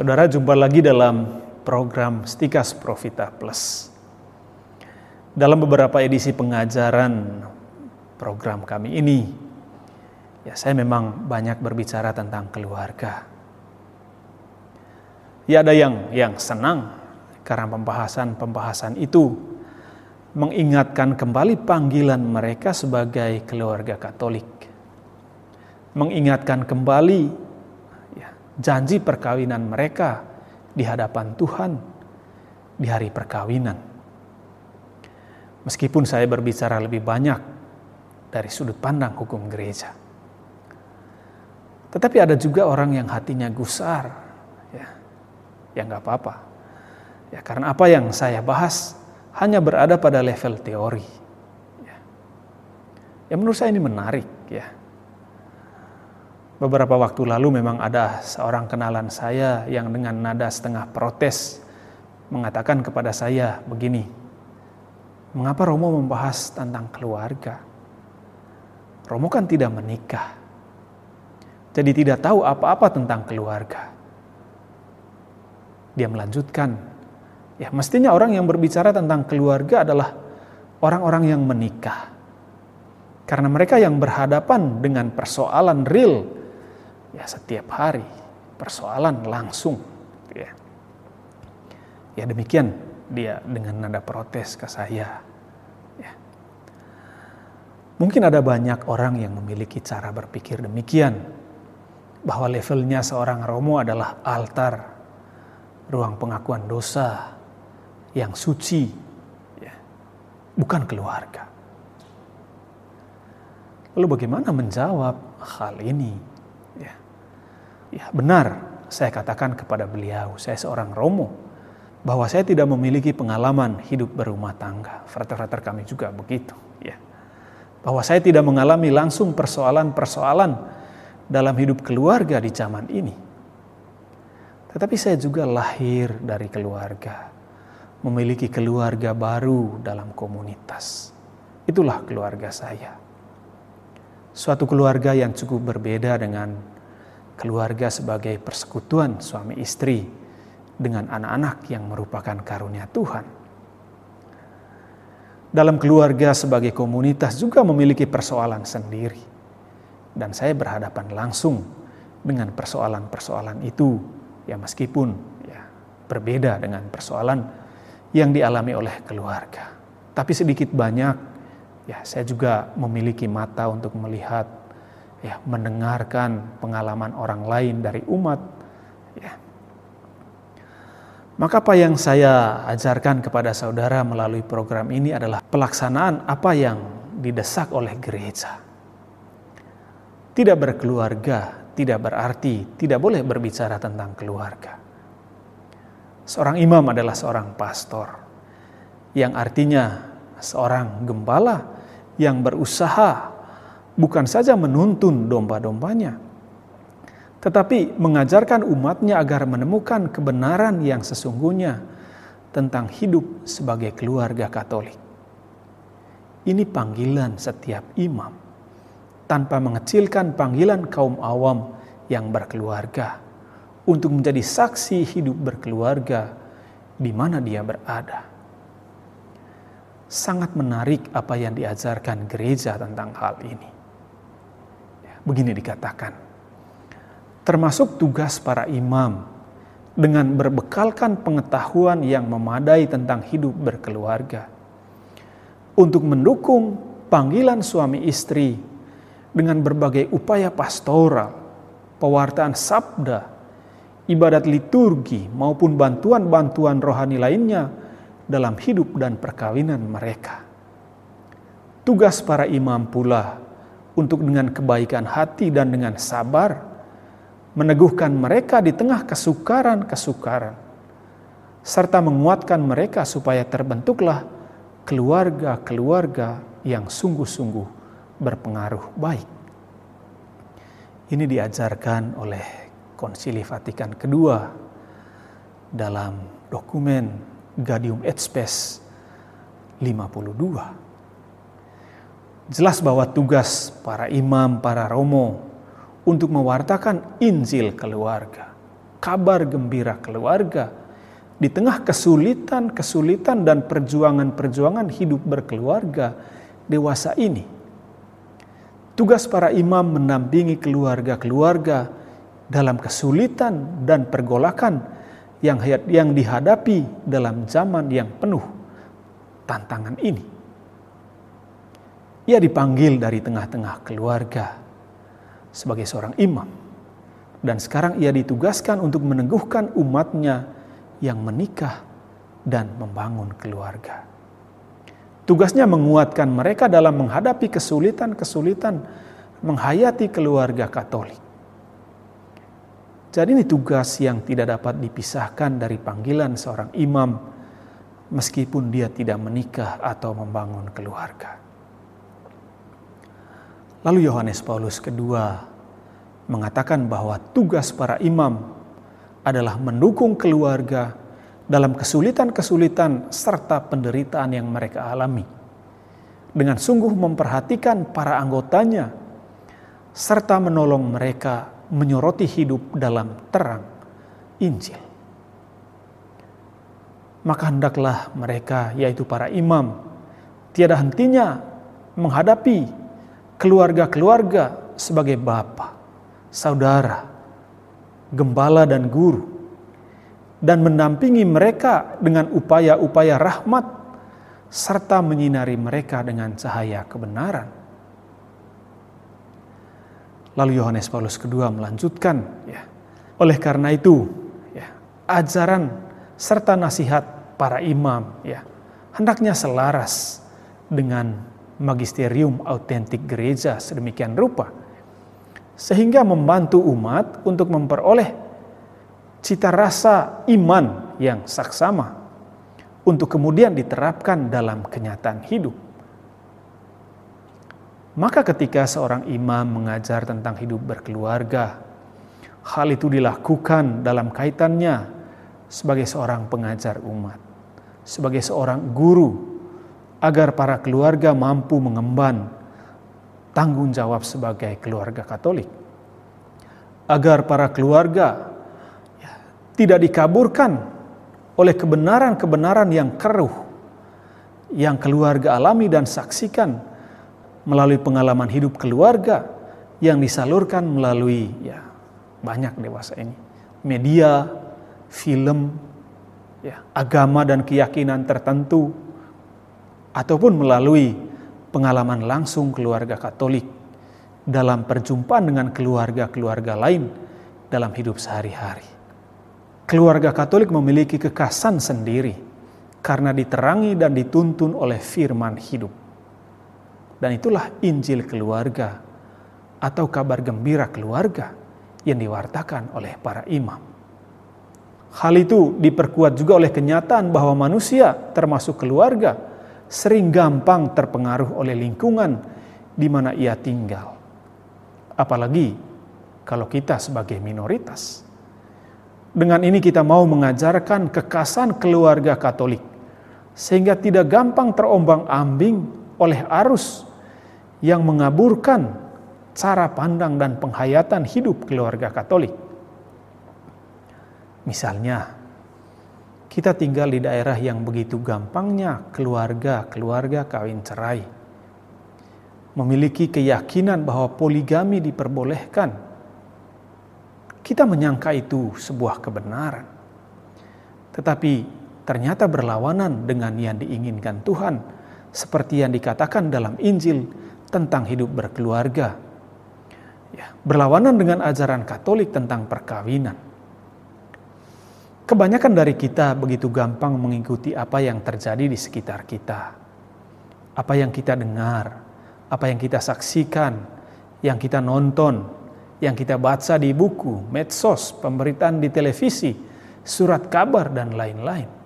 Saudara jumpa lagi dalam program Stikas Profita Plus. Dalam beberapa edisi pengajaran program kami ini, ya saya memang banyak berbicara tentang keluarga. Ya ada yang yang senang karena pembahasan-pembahasan itu mengingatkan kembali panggilan mereka sebagai keluarga Katolik. Mengingatkan kembali janji perkawinan mereka di hadapan Tuhan di hari perkawinan. Meskipun saya berbicara lebih banyak dari sudut pandang hukum gereja. Tetapi ada juga orang yang hatinya gusar, ya, ya nggak apa-apa. Ya karena apa yang saya bahas hanya berada pada level teori. Ya, ya menurut saya ini menarik, ya. Beberapa waktu lalu memang ada seorang kenalan saya yang dengan nada setengah protes mengatakan kepada saya begini, mengapa Romo membahas tentang keluarga? Romo kan tidak menikah, jadi tidak tahu apa-apa tentang keluarga. Dia melanjutkan, ya mestinya orang yang berbicara tentang keluarga adalah orang-orang yang menikah. Karena mereka yang berhadapan dengan persoalan real ya setiap hari persoalan langsung ya. Ya demikian dia dengan nada protes ke saya. Ya. Mungkin ada banyak orang yang memiliki cara berpikir demikian bahwa levelnya seorang romo adalah altar, ruang pengakuan dosa yang suci, ya. bukan keluarga. Lalu bagaimana menjawab hal ini? Ya, benar saya katakan kepada beliau, saya seorang romo, bahwa saya tidak memiliki pengalaman hidup berumah tangga. Frater-frater kami juga begitu, ya. Bahwa saya tidak mengalami langsung persoalan-persoalan dalam hidup keluarga di zaman ini. Tetapi saya juga lahir dari keluarga, memiliki keluarga baru dalam komunitas. Itulah keluarga saya. Suatu keluarga yang cukup berbeda dengan keluarga sebagai persekutuan suami istri dengan anak-anak yang merupakan karunia Tuhan. Dalam keluarga sebagai komunitas juga memiliki persoalan sendiri. Dan saya berhadapan langsung dengan persoalan-persoalan itu ya meskipun ya berbeda dengan persoalan yang dialami oleh keluarga. Tapi sedikit banyak ya saya juga memiliki mata untuk melihat ya mendengarkan pengalaman orang lain dari umat ya maka apa yang saya ajarkan kepada saudara melalui program ini adalah pelaksanaan apa yang didesak oleh gereja. Tidak berkeluarga tidak berarti tidak boleh berbicara tentang keluarga. Seorang imam adalah seorang pastor yang artinya seorang gembala yang berusaha bukan saja menuntun domba-dombanya, tetapi mengajarkan umatnya agar menemukan kebenaran yang sesungguhnya tentang hidup sebagai keluarga Katolik. Ini panggilan setiap imam, tanpa mengecilkan panggilan kaum awam yang berkeluarga untuk menjadi saksi hidup berkeluarga di mana dia berada. Sangat menarik apa yang diajarkan gereja tentang hal ini begini dikatakan. Termasuk tugas para imam dengan berbekalkan pengetahuan yang memadai tentang hidup berkeluarga. Untuk mendukung panggilan suami istri dengan berbagai upaya pastoral, pewartaan sabda, ibadat liturgi maupun bantuan-bantuan rohani lainnya dalam hidup dan perkawinan mereka. Tugas para imam pula untuk dengan kebaikan hati dan dengan sabar meneguhkan mereka di tengah kesukaran-kesukaran serta menguatkan mereka supaya terbentuklah keluarga-keluarga yang sungguh-sungguh berpengaruh baik. Ini diajarkan oleh Konsili Vatikan kedua dalam dokumen Gaudium et Spes 52 jelas bahwa tugas para imam, para romo untuk mewartakan Injil keluarga. kabar gembira keluarga di tengah kesulitan-kesulitan dan perjuangan-perjuangan hidup berkeluarga dewasa ini. Tugas para imam mendampingi keluarga-keluarga dalam kesulitan dan pergolakan yang yang dihadapi dalam zaman yang penuh tantangan ini. Ia dipanggil dari tengah-tengah keluarga sebagai seorang imam. Dan sekarang ia ditugaskan untuk meneguhkan umatnya yang menikah dan membangun keluarga. Tugasnya menguatkan mereka dalam menghadapi kesulitan-kesulitan menghayati keluarga Katolik. Jadi ini tugas yang tidak dapat dipisahkan dari panggilan seorang imam meskipun dia tidak menikah atau membangun keluarga. Lalu Yohanes Paulus kedua mengatakan bahwa tugas para imam adalah mendukung keluarga dalam kesulitan-kesulitan serta penderitaan yang mereka alami. Dengan sungguh memperhatikan para anggotanya serta menolong mereka menyoroti hidup dalam terang Injil. Maka hendaklah mereka, yaitu para imam, tiada hentinya menghadapi keluarga-keluarga sebagai bapa, saudara, gembala dan guru, dan mendampingi mereka dengan upaya-upaya rahmat, serta menyinari mereka dengan cahaya kebenaran Lalu Yohanes Paulus kedua melanjutkan, ya. Oleh karena itu, ya, ajaran serta nasihat para imam, ya, hendaknya selaras dengan magisterium autentik gereja sedemikian rupa, sehingga membantu umat untuk memperoleh cita rasa iman yang saksama untuk kemudian diterapkan dalam kenyataan hidup. Maka ketika seorang imam mengajar tentang hidup berkeluarga, hal itu dilakukan dalam kaitannya sebagai seorang pengajar umat, sebagai seorang guru, agar para keluarga mampu mengemban tanggung jawab sebagai keluarga Katolik, agar para keluarga ya, tidak dikaburkan oleh kebenaran-kebenaran yang keruh yang keluarga alami dan saksikan melalui pengalaman hidup keluarga yang disalurkan melalui ya banyak dewasa ini media, film, ya, agama dan keyakinan tertentu ataupun melalui pengalaman langsung keluarga Katolik dalam perjumpaan dengan keluarga-keluarga lain dalam hidup sehari-hari. Keluarga Katolik memiliki kekasan sendiri karena diterangi dan dituntun oleh firman hidup. Dan itulah Injil keluarga atau kabar gembira keluarga yang diwartakan oleh para imam. Hal itu diperkuat juga oleh kenyataan bahwa manusia termasuk keluarga sering gampang terpengaruh oleh lingkungan di mana ia tinggal. Apalagi kalau kita sebagai minoritas. Dengan ini kita mau mengajarkan kekasan keluarga Katolik sehingga tidak gampang terombang-ambing oleh arus yang mengaburkan cara pandang dan penghayatan hidup keluarga Katolik. Misalnya, kita tinggal di daerah yang begitu gampangnya keluarga-keluarga kawin cerai. Memiliki keyakinan bahwa poligami diperbolehkan. Kita menyangka itu sebuah kebenaran. Tetapi ternyata berlawanan dengan yang diinginkan Tuhan, seperti yang dikatakan dalam Injil tentang hidup berkeluarga. Ya, berlawanan dengan ajaran Katolik tentang perkawinan. Kebanyakan dari kita begitu gampang mengikuti apa yang terjadi di sekitar kita. Apa yang kita dengar, apa yang kita saksikan, yang kita nonton, yang kita baca di buku, medsos, pemberitaan di televisi, surat kabar, dan lain-lain.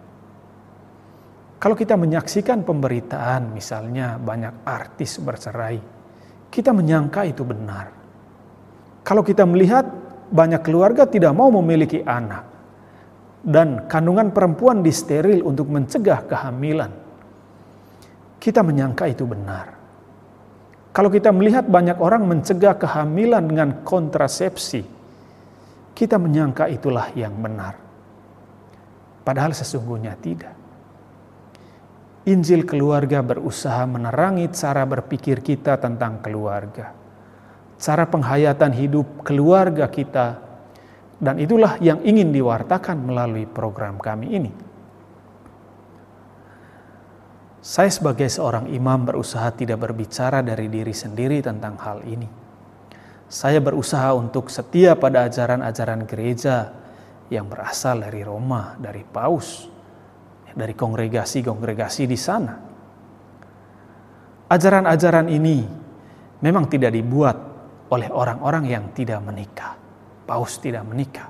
Kalau kita menyaksikan pemberitaan, misalnya banyak artis bercerai, kita menyangka itu benar. Kalau kita melihat banyak keluarga tidak mau memiliki anak, dan kandungan perempuan disteril untuk mencegah kehamilan, kita menyangka itu benar. Kalau kita melihat banyak orang mencegah kehamilan dengan kontrasepsi, kita menyangka itulah yang benar. Padahal sesungguhnya tidak. Injil keluarga berusaha menerangi cara berpikir kita tentang keluarga, cara penghayatan hidup keluarga kita, dan itulah yang ingin diwartakan melalui program kami ini. Saya sebagai seorang imam berusaha tidak berbicara dari diri sendiri tentang hal ini. Saya berusaha untuk setia pada ajaran-ajaran gereja yang berasal dari Roma, dari Paus, dari kongregasi-kongregasi di sana. Ajaran-ajaran ini memang tidak dibuat oleh orang-orang yang tidak menikah. Paus tidak menikah.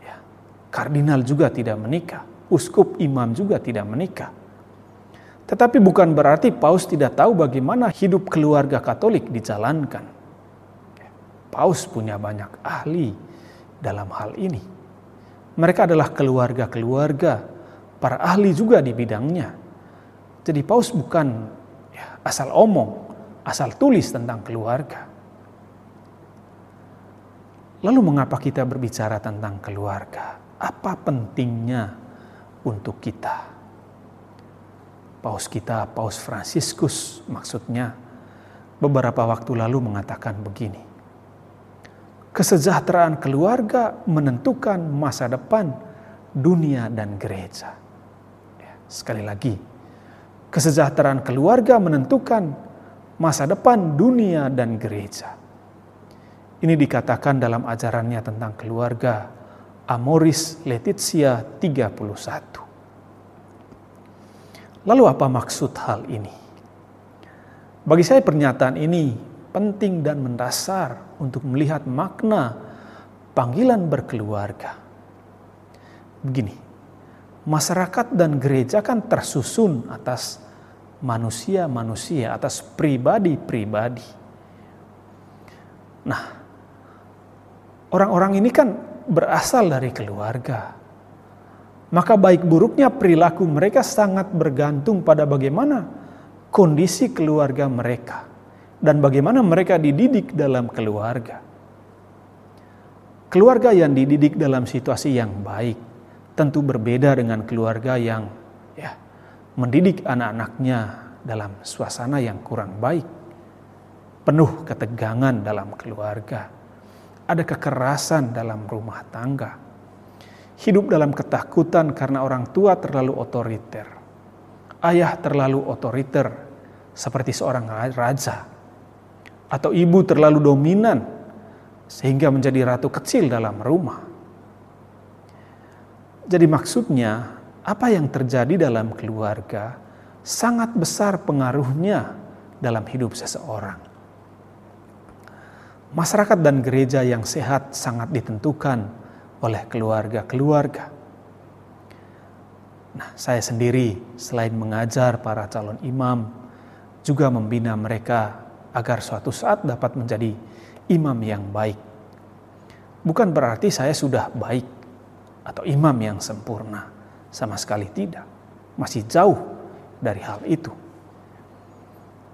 Ya. Kardinal juga tidak menikah. Uskup imam juga tidak menikah. Tetapi bukan berarti Paus tidak tahu bagaimana hidup keluarga Katolik dijalankan. Ya. Paus punya banyak ahli dalam hal ini. Mereka adalah keluarga-keluarga para ahli juga di bidangnya. Jadi Paus bukan ya, asal omong, asal tulis tentang keluarga. Lalu mengapa kita berbicara tentang keluarga? Apa pentingnya untuk kita? Paus kita, Paus Fransiskus maksudnya, beberapa waktu lalu mengatakan begini. Kesejahteraan keluarga menentukan masa depan dunia dan gereja. Sekali lagi, kesejahteraan keluarga menentukan masa depan dunia dan gereja. Ini dikatakan dalam ajarannya tentang keluarga Amoris Letizia 31. Lalu apa maksud hal ini? Bagi saya pernyataan ini penting dan mendasar untuk melihat makna panggilan berkeluarga. Begini, masyarakat dan gereja kan tersusun atas manusia-manusia, atas pribadi-pribadi. Nah, orang-orang ini kan berasal dari keluarga. Maka baik buruknya perilaku mereka sangat bergantung pada bagaimana kondisi keluarga mereka dan bagaimana mereka dididik dalam keluarga. Keluarga yang dididik dalam situasi yang baik tentu berbeda dengan keluarga yang ya mendidik anak-anaknya dalam suasana yang kurang baik. Penuh ketegangan dalam keluarga. Ada kekerasan dalam rumah tangga. Hidup dalam ketakutan karena orang tua terlalu otoriter. Ayah terlalu otoriter seperti seorang raja. Atau ibu terlalu dominan sehingga menjadi ratu kecil dalam rumah jadi maksudnya apa yang terjadi dalam keluarga sangat besar pengaruhnya dalam hidup seseorang. Masyarakat dan gereja yang sehat sangat ditentukan oleh keluarga-keluarga. Nah, saya sendiri selain mengajar para calon imam, juga membina mereka agar suatu saat dapat menjadi imam yang baik. Bukan berarti saya sudah baik, atau imam yang sempurna. Sama sekali tidak. Masih jauh dari hal itu.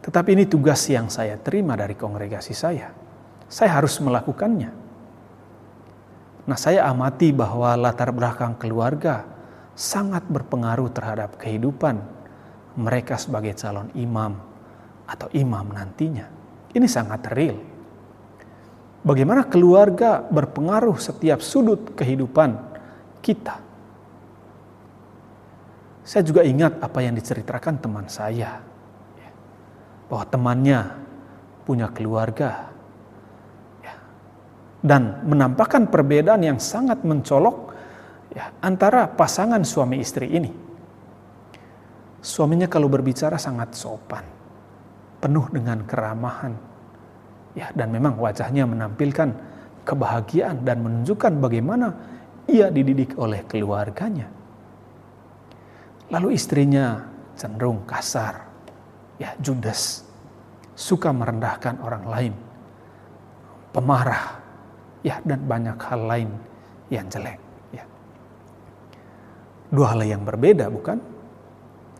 Tetapi ini tugas yang saya terima dari kongregasi saya. Saya harus melakukannya. Nah, saya amati bahwa latar belakang keluarga sangat berpengaruh terhadap kehidupan mereka sebagai calon imam atau imam nantinya. Ini sangat real. Bagaimana keluarga berpengaruh setiap sudut kehidupan kita. Saya juga ingat apa yang diceritakan teman saya, ya, bahwa temannya punya keluarga ya, dan menampakkan perbedaan yang sangat mencolok ya, antara pasangan suami istri ini. Suaminya kalau berbicara sangat sopan, penuh dengan keramahan, dan memang wajahnya menampilkan kebahagiaan dan menunjukkan bagaimana ia dididik oleh keluarganya. Lalu istrinya cenderung kasar, ya judes, suka merendahkan orang lain, pemarah, ya dan banyak hal lain yang jelek. Ya. Dua hal yang berbeda bukan?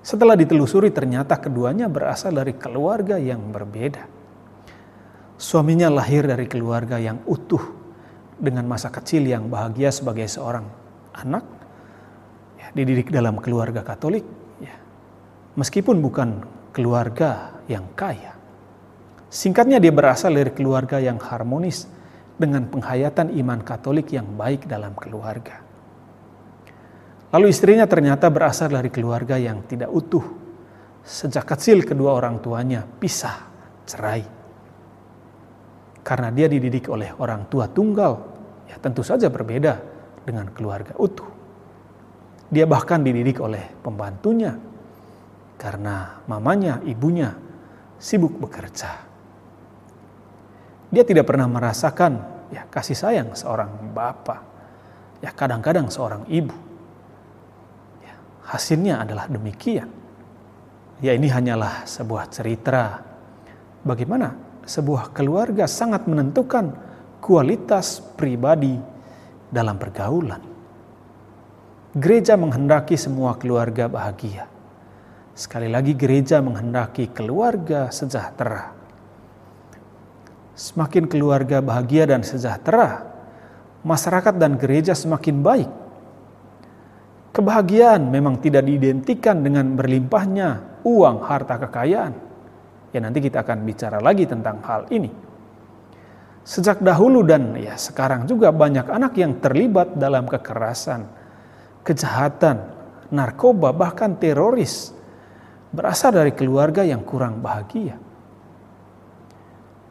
Setelah ditelusuri ternyata keduanya berasal dari keluarga yang berbeda. Suaminya lahir dari keluarga yang utuh dengan masa kecil yang bahagia sebagai seorang anak, ya, dididik dalam keluarga Katolik, ya, meskipun bukan keluarga yang kaya. Singkatnya dia berasal dari keluarga yang harmonis dengan penghayatan iman Katolik yang baik dalam keluarga. Lalu istrinya ternyata berasal dari keluarga yang tidak utuh. Sejak kecil kedua orang tuanya pisah, cerai. Karena dia dididik oleh orang tua tunggal ya tentu saja berbeda dengan keluarga utuh. Dia bahkan dididik oleh pembantunya karena mamanya, ibunya sibuk bekerja. Dia tidak pernah merasakan ya kasih sayang seorang bapak, ya kadang-kadang seorang ibu. Ya, hasilnya adalah demikian. Ya ini hanyalah sebuah cerita bagaimana sebuah keluarga sangat menentukan kualitas pribadi dalam pergaulan. Gereja menghendaki semua keluarga bahagia. Sekali lagi, gereja menghendaki keluarga sejahtera. Semakin keluarga bahagia dan sejahtera, masyarakat dan gereja semakin baik. Kebahagiaan memang tidak diidentikan dengan berlimpahnya uang, harta, kekayaan. Ya, nanti kita akan bicara lagi tentang hal ini. Sejak dahulu dan ya sekarang juga banyak anak yang terlibat dalam kekerasan, kejahatan, narkoba, bahkan teroris berasal dari keluarga yang kurang bahagia.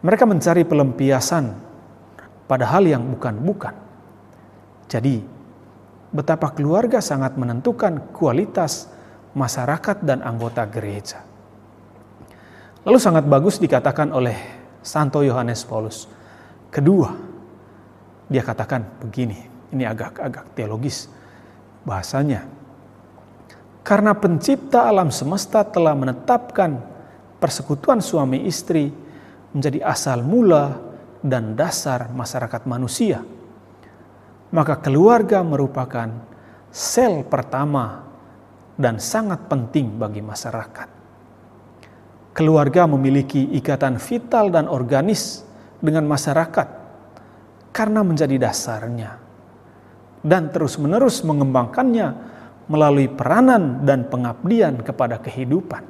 Mereka mencari pelampiasan pada hal yang bukan-bukan. Jadi, betapa keluarga sangat menentukan kualitas masyarakat dan anggota gereja. Lalu sangat bagus dikatakan oleh Santo Yohanes Paulus Kedua, dia katakan begini, ini agak-agak teologis bahasanya. Karena pencipta alam semesta telah menetapkan persekutuan suami istri menjadi asal mula dan dasar masyarakat manusia, maka keluarga merupakan sel pertama dan sangat penting bagi masyarakat. Keluarga memiliki ikatan vital dan organis dengan masyarakat karena menjadi dasarnya dan terus-menerus mengembangkannya melalui peranan dan pengabdian kepada kehidupan.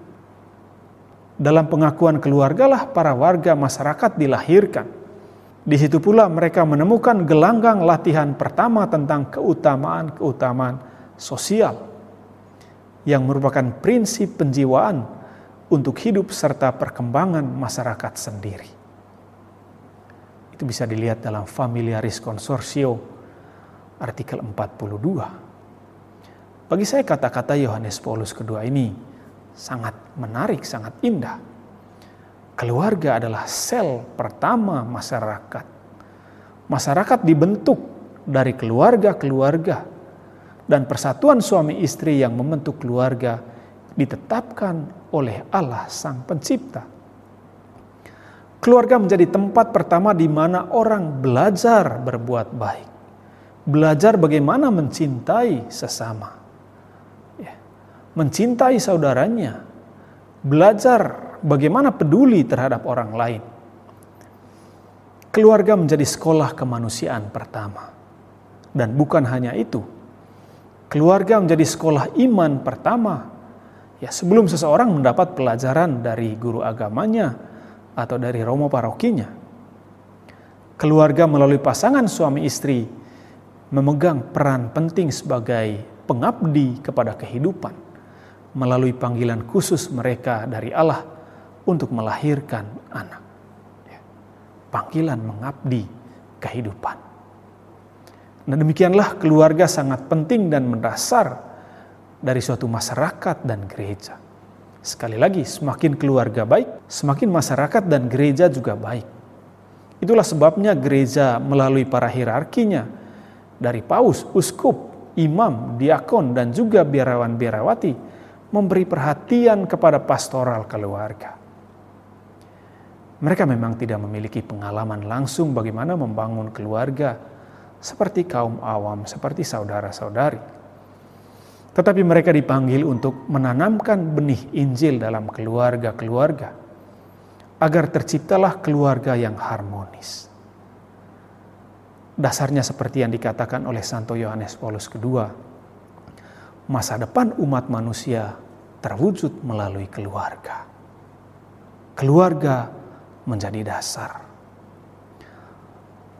Dalam pengakuan keluargalah para warga masyarakat dilahirkan. Di situ pula mereka menemukan gelanggang latihan pertama tentang keutamaan-keutamaan sosial yang merupakan prinsip penjiwaan untuk hidup serta perkembangan masyarakat sendiri. Itu bisa dilihat dalam Familiaris Consortio artikel 42. Bagi saya kata-kata Yohanes Paulus kedua ini sangat menarik, sangat indah. Keluarga adalah sel pertama masyarakat. Masyarakat dibentuk dari keluarga-keluarga dan persatuan suami istri yang membentuk keluarga ditetapkan oleh Allah Sang Pencipta. Keluarga menjadi tempat pertama di mana orang belajar berbuat baik. Belajar bagaimana mencintai sesama. Ya. Mencintai saudaranya. Belajar bagaimana peduli terhadap orang lain. Keluarga menjadi sekolah kemanusiaan pertama. Dan bukan hanya itu. Keluarga menjadi sekolah iman pertama. Ya, sebelum seseorang mendapat pelajaran dari guru agamanya, atau dari romo parokinya. Keluarga melalui pasangan suami istri memegang peran penting sebagai pengabdi kepada kehidupan melalui panggilan khusus mereka dari Allah untuk melahirkan anak. Ya. Panggilan mengabdi kehidupan. Nah demikianlah keluarga sangat penting dan mendasar dari suatu masyarakat dan gereja. Sekali lagi, semakin keluarga baik, semakin masyarakat dan gereja juga baik. Itulah sebabnya gereja melalui para hierarkinya, dari paus, uskup, imam, diakon, dan juga biarawan-biarawati, memberi perhatian kepada pastoral keluarga. Mereka memang tidak memiliki pengalaman langsung bagaimana membangun keluarga seperti kaum awam, seperti saudara-saudari tetapi mereka dipanggil untuk menanamkan benih Injil dalam keluarga-keluarga agar terciptalah keluarga yang harmonis. dasarnya seperti yang dikatakan oleh Santo Yohanes Paulus II. Masa depan umat manusia terwujud melalui keluarga. Keluarga menjadi dasar.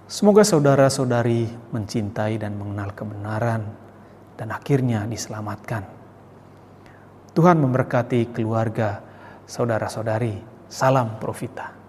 Semoga saudara-saudari mencintai dan mengenal kebenaran dan akhirnya diselamatkan. Tuhan memberkati keluarga saudara-saudari. Salam Profita.